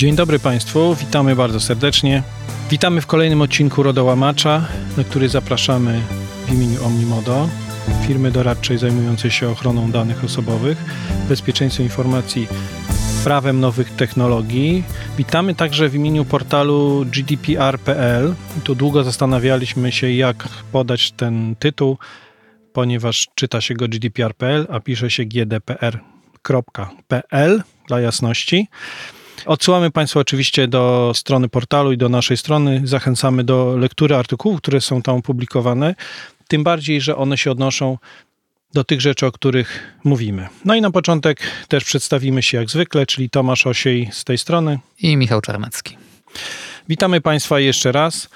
Dzień dobry Państwu, witamy bardzo serdecznie. Witamy w kolejnym odcinku Rodołamacza, na który zapraszamy w imieniu Omnimodo, firmy doradczej zajmującej się ochroną danych osobowych, bezpieczeństwem informacji, prawem nowych technologii. Witamy także w imieniu portalu gdpr.pl. Tu długo zastanawialiśmy się, jak podać ten tytuł, ponieważ czyta się go gdpr.pl, a pisze się gdpr.pl dla jasności. Odsyłamy Państwa oczywiście do strony portalu i do naszej strony. Zachęcamy do lektury artykułów, które są tam opublikowane, tym bardziej, że one się odnoszą do tych rzeczy, o których mówimy. No i na początek też przedstawimy się jak zwykle, czyli Tomasz Osiej z tej strony. I Michał Czarnecki. Witamy Państwa jeszcze raz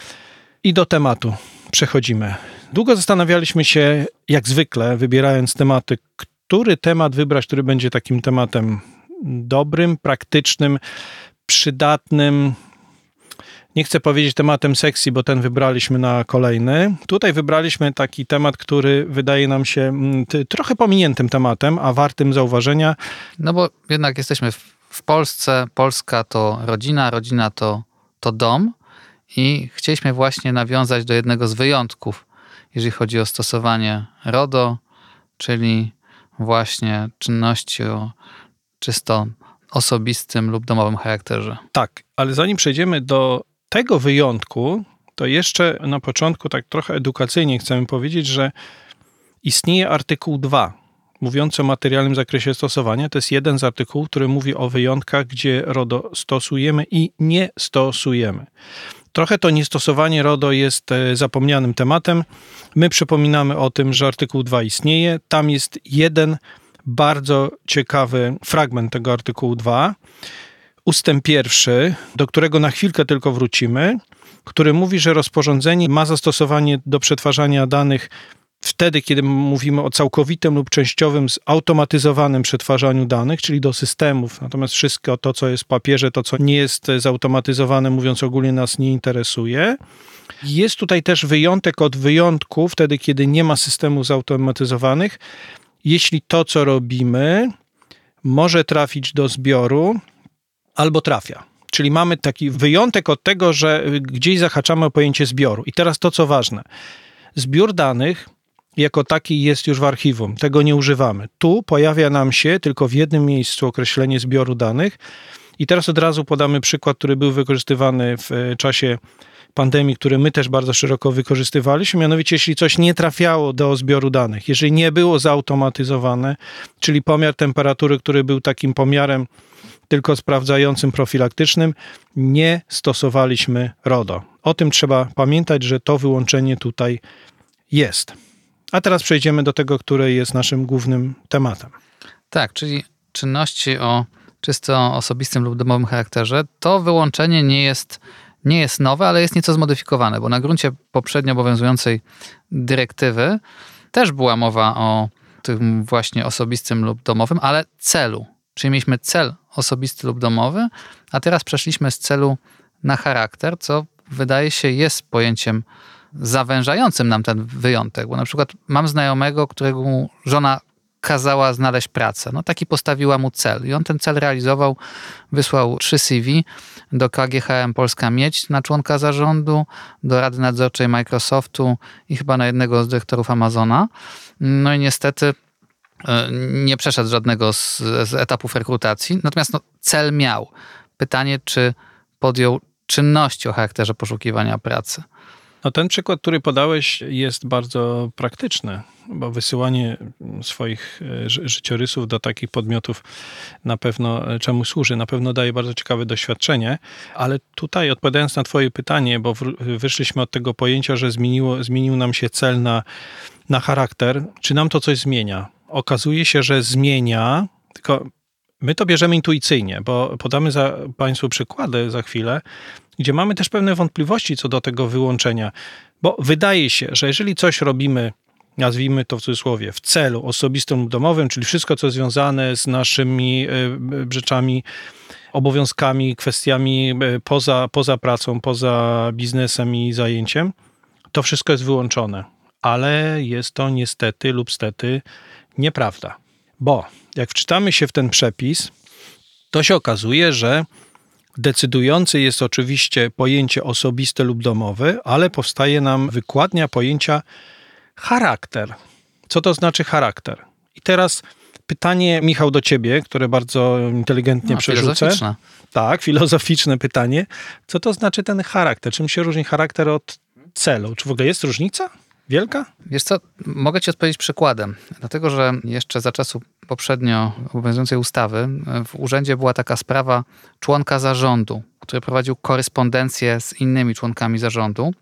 i do tematu przechodzimy. Długo zastanawialiśmy się, jak zwykle, wybierając tematy, który temat wybrać, który będzie takim tematem dobrym, praktycznym, przydatnym. Nie chcę powiedzieć tematem sekcji, bo ten wybraliśmy na kolejny. Tutaj wybraliśmy taki temat, który wydaje nam się mm, trochę pominiętym tematem, a wartym zauważenia. No bo jednak jesteśmy w Polsce, Polska to rodzina, rodzina to, to dom i chcieliśmy właśnie nawiązać do jednego z wyjątków, jeżeli chodzi o stosowanie RODO, czyli właśnie czynności o czysto osobistym lub domowym charakterze. Tak, ale zanim przejdziemy do tego wyjątku, to jeszcze na początku tak trochę edukacyjnie chcemy powiedzieć, że istnieje artykuł 2 mówiący o materialnym zakresie stosowania. To jest jeden z artykułów, który mówi o wyjątkach, gdzie RODO stosujemy i nie stosujemy. Trochę to niestosowanie RODO jest e, zapomnianym tematem. My przypominamy o tym, że artykuł 2 istnieje. Tam jest jeden bardzo ciekawy fragment tego artykułu 2, ustęp pierwszy, do którego na chwilkę tylko wrócimy, który mówi, że rozporządzenie ma zastosowanie do przetwarzania danych wtedy, kiedy mówimy o całkowitym lub częściowym zautomatyzowanym przetwarzaniu danych, czyli do systemów. Natomiast wszystko to, co jest w papierze, to, co nie jest zautomatyzowane, mówiąc ogólnie, nas nie interesuje. Jest tutaj też wyjątek od wyjątku, wtedy, kiedy nie ma systemów zautomatyzowanych, jeśli to, co robimy, może trafić do zbioru albo trafia. Czyli mamy taki wyjątek od tego, że gdzieś zahaczamy o pojęcie zbioru. I teraz to, co ważne. Zbiór danych jako taki jest już w archiwum. Tego nie używamy. Tu pojawia nam się tylko w jednym miejscu określenie zbioru danych. I teraz od razu podamy przykład, który był wykorzystywany w czasie pandemii, które my też bardzo szeroko wykorzystywaliśmy, mianowicie jeśli coś nie trafiało do zbioru danych, jeżeli nie było zautomatyzowane, czyli pomiar temperatury, który był takim pomiarem tylko sprawdzającym profilaktycznym, nie stosowaliśmy RODO. O tym trzeba pamiętać, że to wyłączenie tutaj jest. A teraz przejdziemy do tego, które jest naszym głównym tematem. Tak, czyli czynności o czysto osobistym lub domowym charakterze, to wyłączenie nie jest nie jest nowe, ale jest nieco zmodyfikowane, bo na gruncie poprzednio obowiązującej dyrektywy też była mowa o tym właśnie osobistym lub domowym, ale celu. Czyli mieliśmy cel osobisty lub domowy, a teraz przeszliśmy z celu na charakter, co wydaje się jest pojęciem zawężającym nam ten wyjątek, bo na przykład mam znajomego, którego żona kazała znaleźć pracę. No taki postawiła mu cel i on ten cel realizował, wysłał trzy CV do KGHM Polska Miedź na członka zarządu, do Rady Nadzorczej Microsoftu i chyba na jednego z dyrektorów Amazona. No i niestety e, nie przeszedł żadnego z, z etapów rekrutacji, natomiast no, cel miał. Pytanie, czy podjął czynności o charakterze poszukiwania pracy. No ten przykład, który podałeś, jest bardzo praktyczny, bo wysyłanie swoich e, życiorysów do takich podmiotów na pewno e, czemu służy, na pewno daje bardzo ciekawe doświadczenie, ale tutaj odpowiadając na Twoje pytanie, bo wyszliśmy od tego pojęcia, że zmieniło, zmienił nam się cel na, na charakter, czy nam to coś zmienia? Okazuje się, że zmienia, tylko My to bierzemy intuicyjnie, bo podamy za Państwu przykłady za chwilę, gdzie mamy też pewne wątpliwości co do tego wyłączenia, bo wydaje się, że jeżeli coś robimy, nazwijmy to w cudzysłowie, w celu osobistym lub domowym, czyli wszystko, co związane z naszymi e, rzeczami, obowiązkami, kwestiami e, poza, poza pracą, poza biznesem i zajęciem, to wszystko jest wyłączone. Ale jest to niestety lub stety nieprawda. Bo jak wczytamy się w ten przepis, to się okazuje, że Decydujący jest oczywiście pojęcie osobiste lub domowe, ale powstaje nam wykładnia pojęcia charakter. Co to znaczy charakter? I teraz pytanie, Michał, do ciebie, które bardzo inteligentnie no, przerzucę. Filozoficzne. Tak, filozoficzne pytanie. Co to znaczy ten charakter? Czym się różni charakter od celu? Czy w ogóle jest różnica? Wielka? Wiesz co, mogę ci odpowiedzieć przykładem. Dlatego, że jeszcze za czasów poprzednio obowiązującej ustawy w urzędzie była taka sprawa członka zarządu, który prowadził korespondencję z innymi członkami zarządu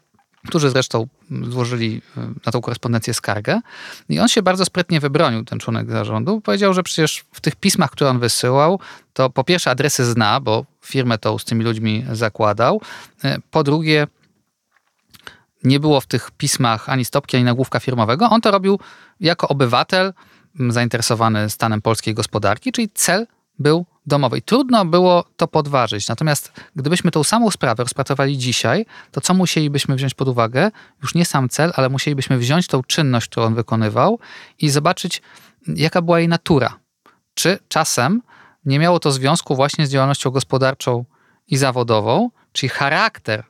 którzy zresztą złożyli e, na tą korespondencję skargę. I on się bardzo sprytnie wybronił, ten członek zarządu. Powiedział, że przecież w tych pismach, które on wysyłał, to po pierwsze adresy zna, bo firmę tą z tymi ludźmi zakładał. E, po drugie, nie było w tych pismach ani stopki, ani nagłówka firmowego. On to robił jako obywatel zainteresowany stanem polskiej gospodarki, czyli cel był domowej. Trudno było to podważyć. Natomiast gdybyśmy tą samą sprawę rozpatrywali dzisiaj, to co musielibyśmy wziąć pod uwagę? Już nie sam cel, ale musielibyśmy wziąć tą czynność, którą on wykonywał i zobaczyć, jaka była jej natura. Czy czasem nie miało to związku właśnie z działalnością gospodarczą i zawodową, czyli charakter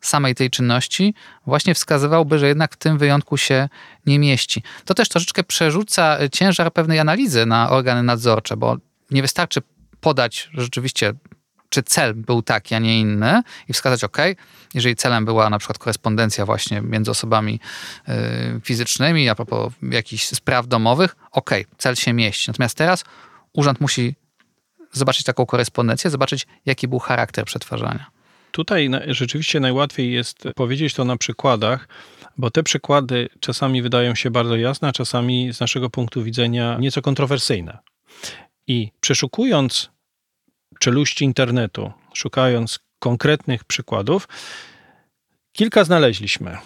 samej tej czynności właśnie wskazywałby, że jednak w tym wyjątku się nie mieści. To też troszeczkę przerzuca ciężar pewnej analizy na organy nadzorcze, bo nie wystarczy podać rzeczywiście, czy cel był taki, a nie inny i wskazać, OK, jeżeli celem była na przykład korespondencja właśnie między osobami y, fizycznymi, a propos jakichś spraw domowych, OK, cel się mieści. Natomiast teraz urząd musi zobaczyć taką korespondencję, zobaczyć, jaki był charakter przetwarzania. Tutaj rzeczywiście najłatwiej jest powiedzieć to na przykładach, bo te przykłady czasami wydają się bardzo jasne, a czasami z naszego punktu widzenia nieco kontrowersyjne. I przeszukując czeluści internetu, szukając konkretnych przykładów, kilka znaleźliśmy.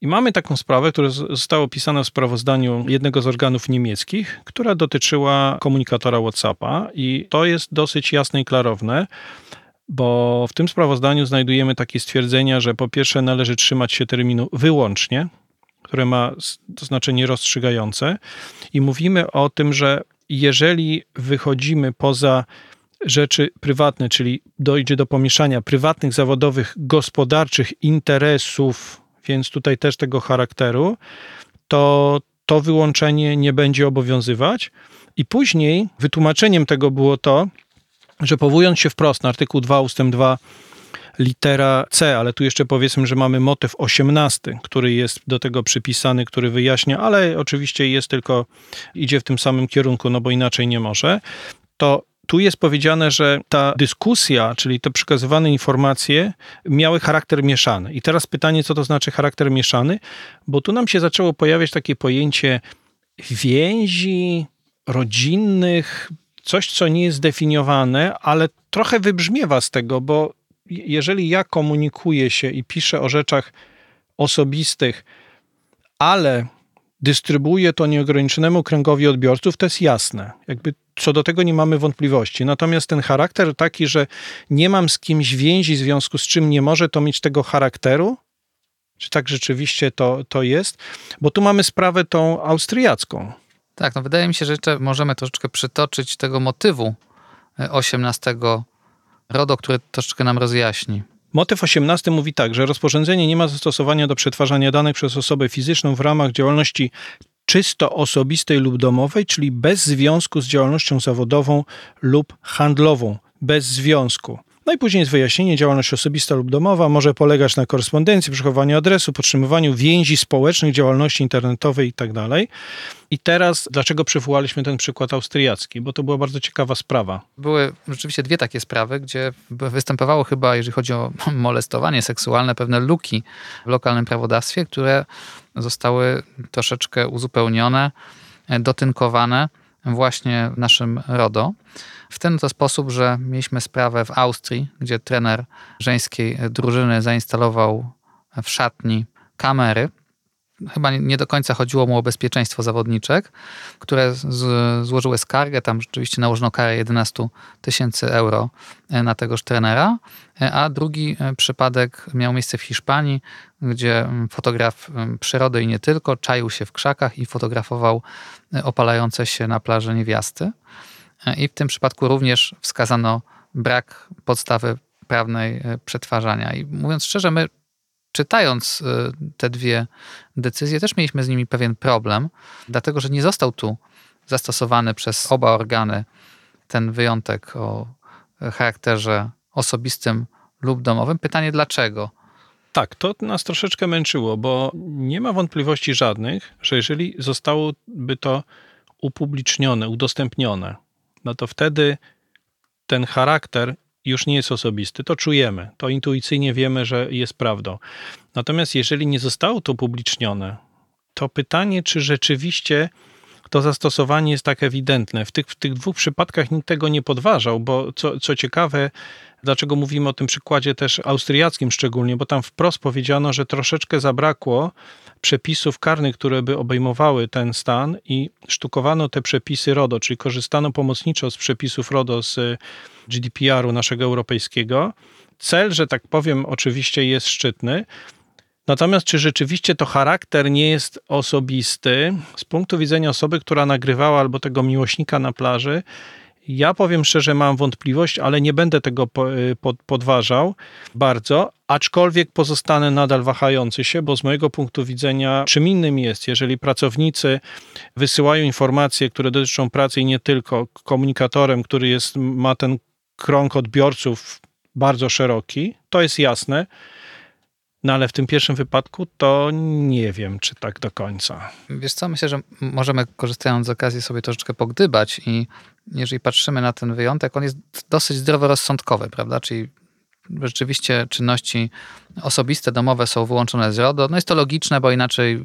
I mamy taką sprawę, która została opisana w sprawozdaniu jednego z organów niemieckich, która dotyczyła komunikatora WhatsAppa, i to jest dosyć jasne i klarowne, bo w tym sprawozdaniu znajdujemy takie stwierdzenia, że po pierwsze należy trzymać się terminu wyłącznie, które ma to znaczenie rozstrzygające, i mówimy o tym, że jeżeli wychodzimy poza rzeczy prywatne, czyli dojdzie do pomieszania prywatnych, zawodowych, gospodarczych interesów, więc tutaj też tego charakteru, to to wyłączenie nie będzie obowiązywać. I później wytłumaczeniem tego było to, że powołując się wprost na artykuł 2 ustęp 2 litera C, ale tu jeszcze powiedzmy, że mamy motyw 18, który jest do tego przypisany, który wyjaśnia, ale oczywiście jest tylko, idzie w tym samym kierunku, no bo inaczej nie może, to tu jest powiedziane, że ta dyskusja, czyli te przekazywane informacje, miały charakter mieszany. I teraz pytanie, co to znaczy charakter mieszany? Bo tu nam się zaczęło pojawiać takie pojęcie więzi rodzinnych, coś, co nie jest zdefiniowane, ale trochę wybrzmiewa z tego, bo jeżeli ja komunikuję się i piszę o rzeczach osobistych, ale dystrybuuję to nieograniczonemu kręgowi odbiorców, to jest jasne. Jakby co do tego nie mamy wątpliwości. Natomiast ten charakter taki, że nie mam z kimś więzi, w związku z czym nie może to mieć tego charakteru, czy tak rzeczywiście to, to jest? Bo tu mamy sprawę tą austriacką. Tak, no wydaje mi się, że jeszcze możemy troszeczkę przytoczyć tego motywu 18 RODO, które troszeczkę nam rozjaśni. Motyw 18 mówi tak, że rozporządzenie nie ma zastosowania do przetwarzania danych przez osobę fizyczną w ramach działalności czysto osobistej lub domowej, czyli bez związku z działalnością zawodową lub handlową. Bez związku. No i później jest wyjaśnienie, działalność osobista lub domowa może polegać na korespondencji, przechowaniu adresu, podtrzymywaniu więzi społecznych, działalności internetowej itd. Tak I teraz, dlaczego przywołaliśmy ten przykład austriacki? Bo to była bardzo ciekawa sprawa. Były rzeczywiście dwie takie sprawy, gdzie występowało chyba, jeżeli chodzi o molestowanie seksualne, pewne luki w lokalnym prawodawstwie, które zostały troszeczkę uzupełnione, dotynkowane właśnie w naszym RODO. W ten to sposób, że mieliśmy sprawę w Austrii, gdzie trener żeńskiej drużyny zainstalował w szatni kamery. Chyba nie do końca chodziło mu o bezpieczeństwo zawodniczek, które z, złożyły skargę. Tam rzeczywiście nałożono karę 11 tysięcy euro e, na tegoż trenera. E, a drugi e, przypadek miał miejsce w Hiszpanii, gdzie fotograf przyrody i nie tylko czaił się w krzakach i fotografował opalające się na plaży niewiasty. I w tym przypadku również wskazano brak podstawy prawnej przetwarzania. I mówiąc szczerze, my czytając e, te dwie decyzje, też mieliśmy z nimi pewien problem, dlatego że nie został tu zastosowany przez oba organy ten wyjątek o charakterze osobistym lub domowym. Pytanie dlaczego? Tak, to nas troszeczkę męczyło, bo nie ma wątpliwości żadnych, że jeżeli zostałoby to upublicznione, udostępnione, no to wtedy ten charakter już nie jest osobisty. To czujemy, to intuicyjnie wiemy, że jest prawdą. Natomiast jeżeli nie zostało to upublicznione, to pytanie, czy rzeczywiście to zastosowanie jest tak ewidentne. W tych, w tych dwóch przypadkach nikt tego nie podważał, bo co, co ciekawe, dlaczego mówimy o tym przykładzie też austriackim szczególnie, bo tam wprost powiedziano, że troszeczkę zabrakło przepisów karnych, które by obejmowały ten stan i sztukowano te przepisy RODO, czyli korzystano pomocniczo z przepisów RODO z GDPR-u naszego europejskiego. Cel, że tak powiem, oczywiście jest szczytny, Natomiast czy rzeczywiście to charakter nie jest osobisty z punktu widzenia osoby, która nagrywała albo tego miłośnika na plaży? Ja powiem szczerze, mam wątpliwość, ale nie będę tego y, podważał bardzo, aczkolwiek pozostanę nadal wahający się, bo z mojego punktu widzenia, czym innym jest, jeżeli pracownicy wysyłają informacje, które dotyczą pracy i nie tylko komunikatorem, który jest, ma ten krąg odbiorców bardzo szeroki, to jest jasne. No ale w tym pierwszym wypadku to nie wiem, czy tak do końca. Wiesz co, myślę, że możemy korzystając z okazji sobie troszeczkę pogdybać i jeżeli patrzymy na ten wyjątek, on jest dosyć zdroworozsądkowy, prawda? Czyli rzeczywiście czynności osobiste, domowe są wyłączone z RODO. No jest to logiczne, bo inaczej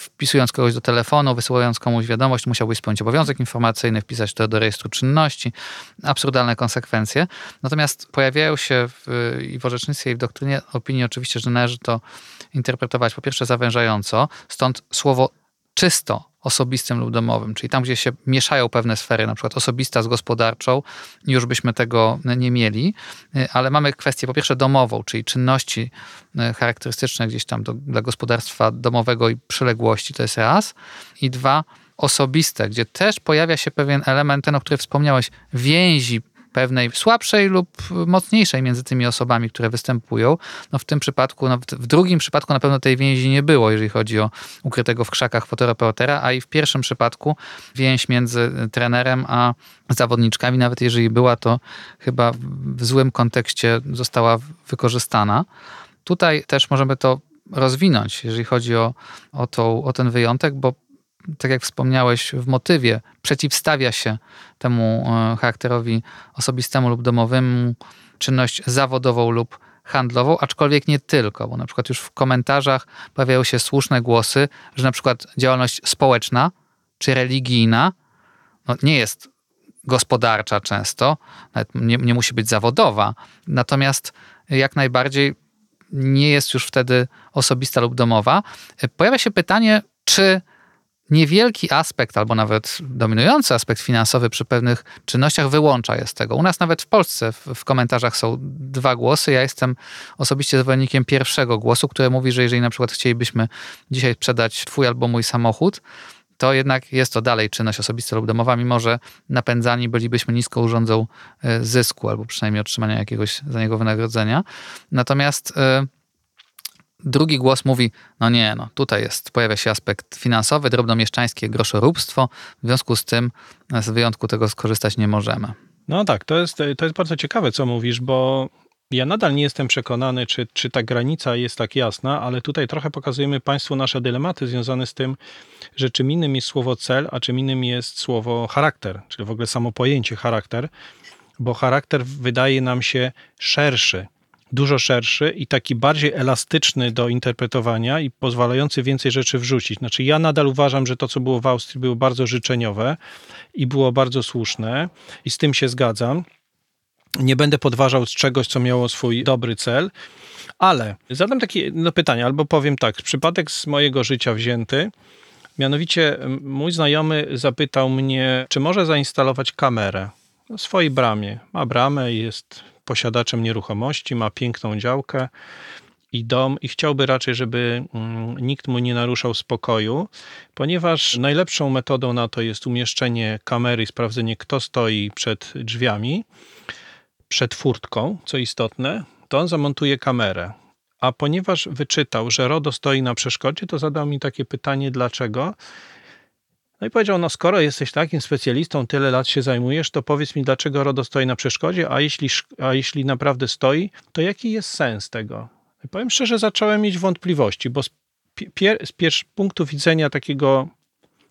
wpisując kogoś do telefonu, wysyłając komuś wiadomość, musiałbyś spełnić obowiązek informacyjny, wpisać to do rejestru czynności. Absurdalne konsekwencje. Natomiast pojawiają się w, i w orzecznictwie, i w doktrynie opinii oczywiście, że należy to interpretować po pierwsze zawężająco, stąd słowo czysto osobistym lub domowym, czyli tam, gdzie się mieszają pewne sfery, na przykład osobista z gospodarczą, już byśmy tego nie mieli, ale mamy kwestię po pierwsze domową, czyli czynności e, charakterystyczne gdzieś tam do, dla gospodarstwa domowego i przyległości, to jest raz, i dwa, osobiste, gdzie też pojawia się pewien element, ten, o którym wspomniałeś, więzi pewnej słabszej lub mocniejszej między tymi osobami, które występują. No w tym przypadku, no w drugim przypadku na pewno tej więzi nie było, jeżeli chodzi o ukrytego w krzakach fotoreportera, a i w pierwszym przypadku więź między trenerem a zawodniczkami, nawet jeżeli była, to chyba w złym kontekście została wykorzystana. Tutaj też możemy to rozwinąć, jeżeli chodzi o, o, tą, o ten wyjątek, bo tak jak wspomniałeś w motywie, przeciwstawia się temu e, charakterowi osobistemu lub domowemu czynność zawodową lub handlową, aczkolwiek nie tylko, bo na przykład już w komentarzach pojawiają się słuszne głosy, że na przykład działalność społeczna czy religijna no, nie jest gospodarcza często, nie, nie musi być zawodowa, natomiast jak najbardziej nie jest już wtedy osobista lub domowa. Pojawia się pytanie, czy niewielki aspekt, albo nawet dominujący aspekt finansowy przy pewnych czynnościach wyłącza je z tego. U nas nawet w Polsce w, w, komentarzach są dwa głosy. Ja jestem osobiście zwolennikiem pierwszego głosu, który mówi, że jeżeli na przykład chcielibyśmy dzisiaj sprzedać twój albo mój samochód, to jednak jest to dalej czynność osobista lub domowa, mimo że napędzani bylibyśmy nisko urządzą e, zysku, albo przynajmniej otrzymania jakiegoś za niego wynagrodzenia. Natomiast yy, Drugi głos mówi, no nie, no tutaj jest, pojawia się aspekt finansowy, drobnomieszczańskie groszoróbstwo, w związku z tym z wyjątku tego skorzystać nie możemy. No tak, to jest, to jest bardzo ciekawe, co mówisz, bo ja nadal nie jestem przekonany, czy, czy ta granica jest tak jasna, ale tutaj trochę pokazujemy Państwu nasze dylematy związane z tym, że czym innym jest słowo cel, a czym innym jest słowo charakter, czyli w ogóle samo pojęcie charakter, bo charakter wydaje nam się szerszy dużo szerszy i taki bardziej elastyczny do interpretowania i pozwalający więcej rzeczy wrzucić. Znaczy, ja nadal uważam, że to, co było w Austrii, było bardzo życzeniowe i było bardzo słuszne, i z tym się zgadzam. Nie będę podważał z czegoś, co miało swój dobry cel, ale zadam takie no, pytanie, albo powiem tak, przypadek z mojego życia wzięty. Mianowicie mój znajomy zapytał mnie, czy może zainstalować kamerę w swojej bramie. Ma bramę i jest posiadaczem nieruchomości, ma piękną działkę i dom i chciałby raczej, żeby mm, nikt mu nie naruszał spokoju, ponieważ najlepszą metodą na to jest umieszczenie kamery i sprawdzenie, kto stoi przed drzwiami. przed furtką, co istotne, to on zamontuje kamerę. A ponieważ wyczytał, że RODO stoi na przeszkodzie, to zadał mi takie pytanie, dlaczego. No i powiedział, no skoro jesteś takim specjalistą, tyle lat się zajmujesz, to powiedz mi, dlaczego RODO stoi na przeszkodzie, a jeśli, a jeśli naprawdę stoi, to jaki jest sens tego? I powiem szczerze, zacząłem mieć wątpliwości, bo z, pier, z pierwszego punktu widzenia takiego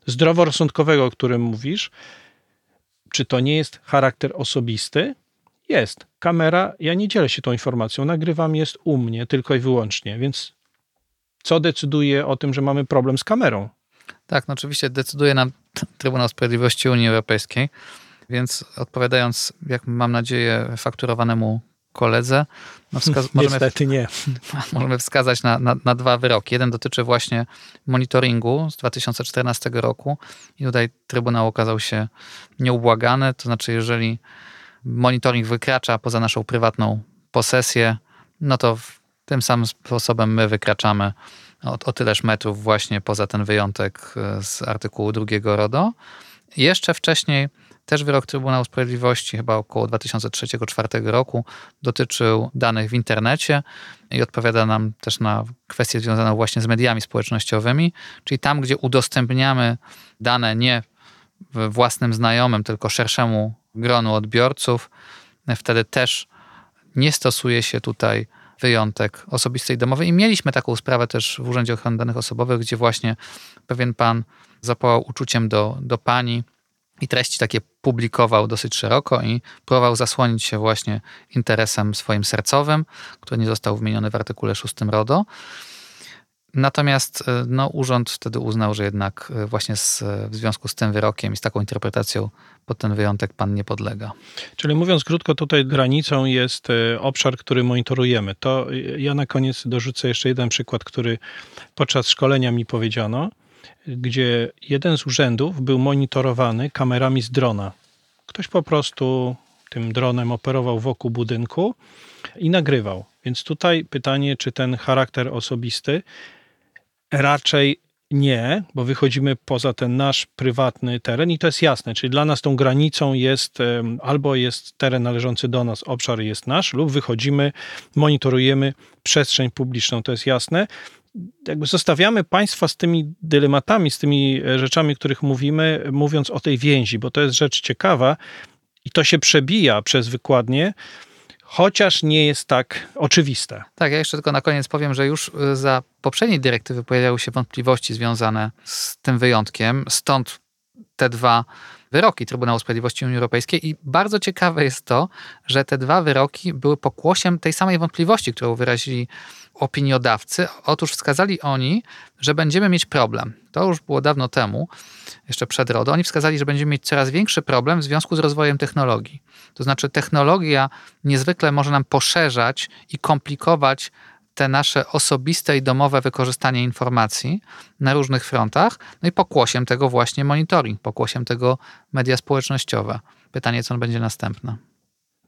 zdroworozsądkowego, o którym mówisz, czy to nie jest charakter osobisty? Jest. Kamera, ja nie dzielę się tą informacją, nagrywam jest u mnie tylko i wyłącznie, więc co decyduje o tym, że mamy problem z kamerą? Tak, no oczywiście decyduje nam Trybunał Sprawiedliwości Unii Europejskiej, więc odpowiadając, jak mam nadzieję, fakturowanemu koledze, no wskaz- Niestety nie. Możemy wskazać na, na, na, dwa wyroki. Jeden dotyczy właśnie monitoringu z 2014 roku i tutaj Trybunał okazał się nieubłagany, to znaczy jeżeli monitoring wykracza poza naszą prywatną posesję, no to tym samym sposobem my wykraczamy o, o tyleż metrów właśnie poza ten wyjątek e, z artykułu drugiego RODO. Jeszcze wcześniej też wyrok Trybunału Sprawiedliwości, chyba około 2003-2004 roku, dotyczył danych w internecie i odpowiada nam też na kwestię związaną właśnie z mediami społecznościowymi, czyli tam, gdzie udostępniamy dane nie własnym znajomym, tylko szerszemu gronu odbiorców, wtedy też nie stosuje się tutaj wyjątek osobisty i domowy. I mieliśmy taką sprawę też w Urzędzie Ochrony Danych Osobowych, gdzie właśnie pewien pan zapałał uczuciem do, do pani i treści takie publikował dosyć szeroko i próbował zasłonić się właśnie interesem swoim sercowym, który nie został wymieniony w artykule 6 RODO. Natomiast e, no, urząd wtedy uznał, że jednak e, właśnie z, w związku z tym wyrokiem i z taką interpretacją pod ten wyjątek pan nie podlega. Czyli mówiąc krótko, tutaj granicą jest e, obszar, który monitorujemy. To ja na koniec dorzucę jeszcze jeden przykład, który podczas szkolenia mi powiedziano, gdzie jeden z urzędów był monitorowany kamerami z drona. Ktoś po prostu tym dronem operował wokół budynku i nagrywał. Więc tutaj pytanie, czy ten charakter osobisty Raczej nie, bo wychodzimy poza ten nasz prywatny teren i to jest jasne, czyli dla nas tą granicą jest albo jest teren należący do nas, obszar jest nasz, lub wychodzimy, monitorujemy przestrzeń publiczną, to jest jasne. Jakby zostawiamy Państwa z tymi dylematami, z tymi e, rzeczami, o których mówimy, mówiąc o tej więzi, bo to jest rzecz ciekawa i to się przebija przez wykładnie chociaż nie jest tak oczywiste. Tak, ja jeszcze tylko na koniec powiem, że już y, za poprzedniej dyrektywy pojawiały się wątpliwości związane z tym wyjątkiem, stąd te dwa wyroki Trybunału Sprawiedliwości Unii Europejskiej i bardzo ciekawe jest to, że te dwa wyroki były pokłosiem tej samej wątpliwości, którą wyrazili opiniodawcy. Otóż wskazali oni, że będziemy mieć problem. To już było dawno temu, jeszcze przed RODO. Oni wskazali, że będziemy mieć coraz większy problem w związku z rozwojem technologii. To znaczy technologia niezwykle może nam poszerzać i komplikować te nasze osobiste i domowe wykorzystanie informacji na różnych frontach, no i pokłosiem tego właśnie monitoring, pokłosiem tego media społecznościowe. Pytanie, co będzie następne.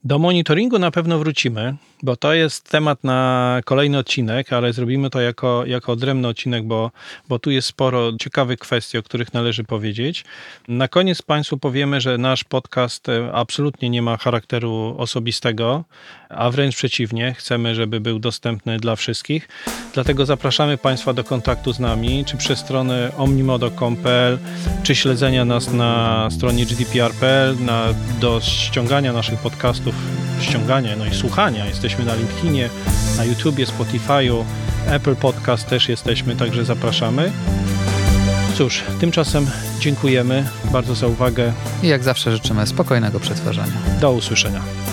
Do monitoringu na pewno wrócimy, bo to jest temat na kolejny odcinek, ale zrobimy to jako, jako odrębny odcinek, bo, bo tu jest sporo ciekawych kwestii, o których należy powiedzieć. Na koniec Państwu powiemy, że nasz podcast e, absolutnie nie ma charakteru osobistego, a wręcz przeciwnie, chcemy, żeby był dostępny dla wszystkich. Dlatego zapraszamy Państwa do kontaktu z nami, czy przez stronę omnimodo.pl, czy śledzenia nas na stronie gdpr.pl, na, do ściągania naszych podcastów ściągania, no i słuchania. Jesteśmy na LinkedInie, na YouTubie, Spotify'u, Apple Podcast też jesteśmy, także zapraszamy. Cóż, tymczasem dziękujemy bardzo za uwagę. I jak zawsze życzymy spokojnego przetwarzania. Do usłyszenia.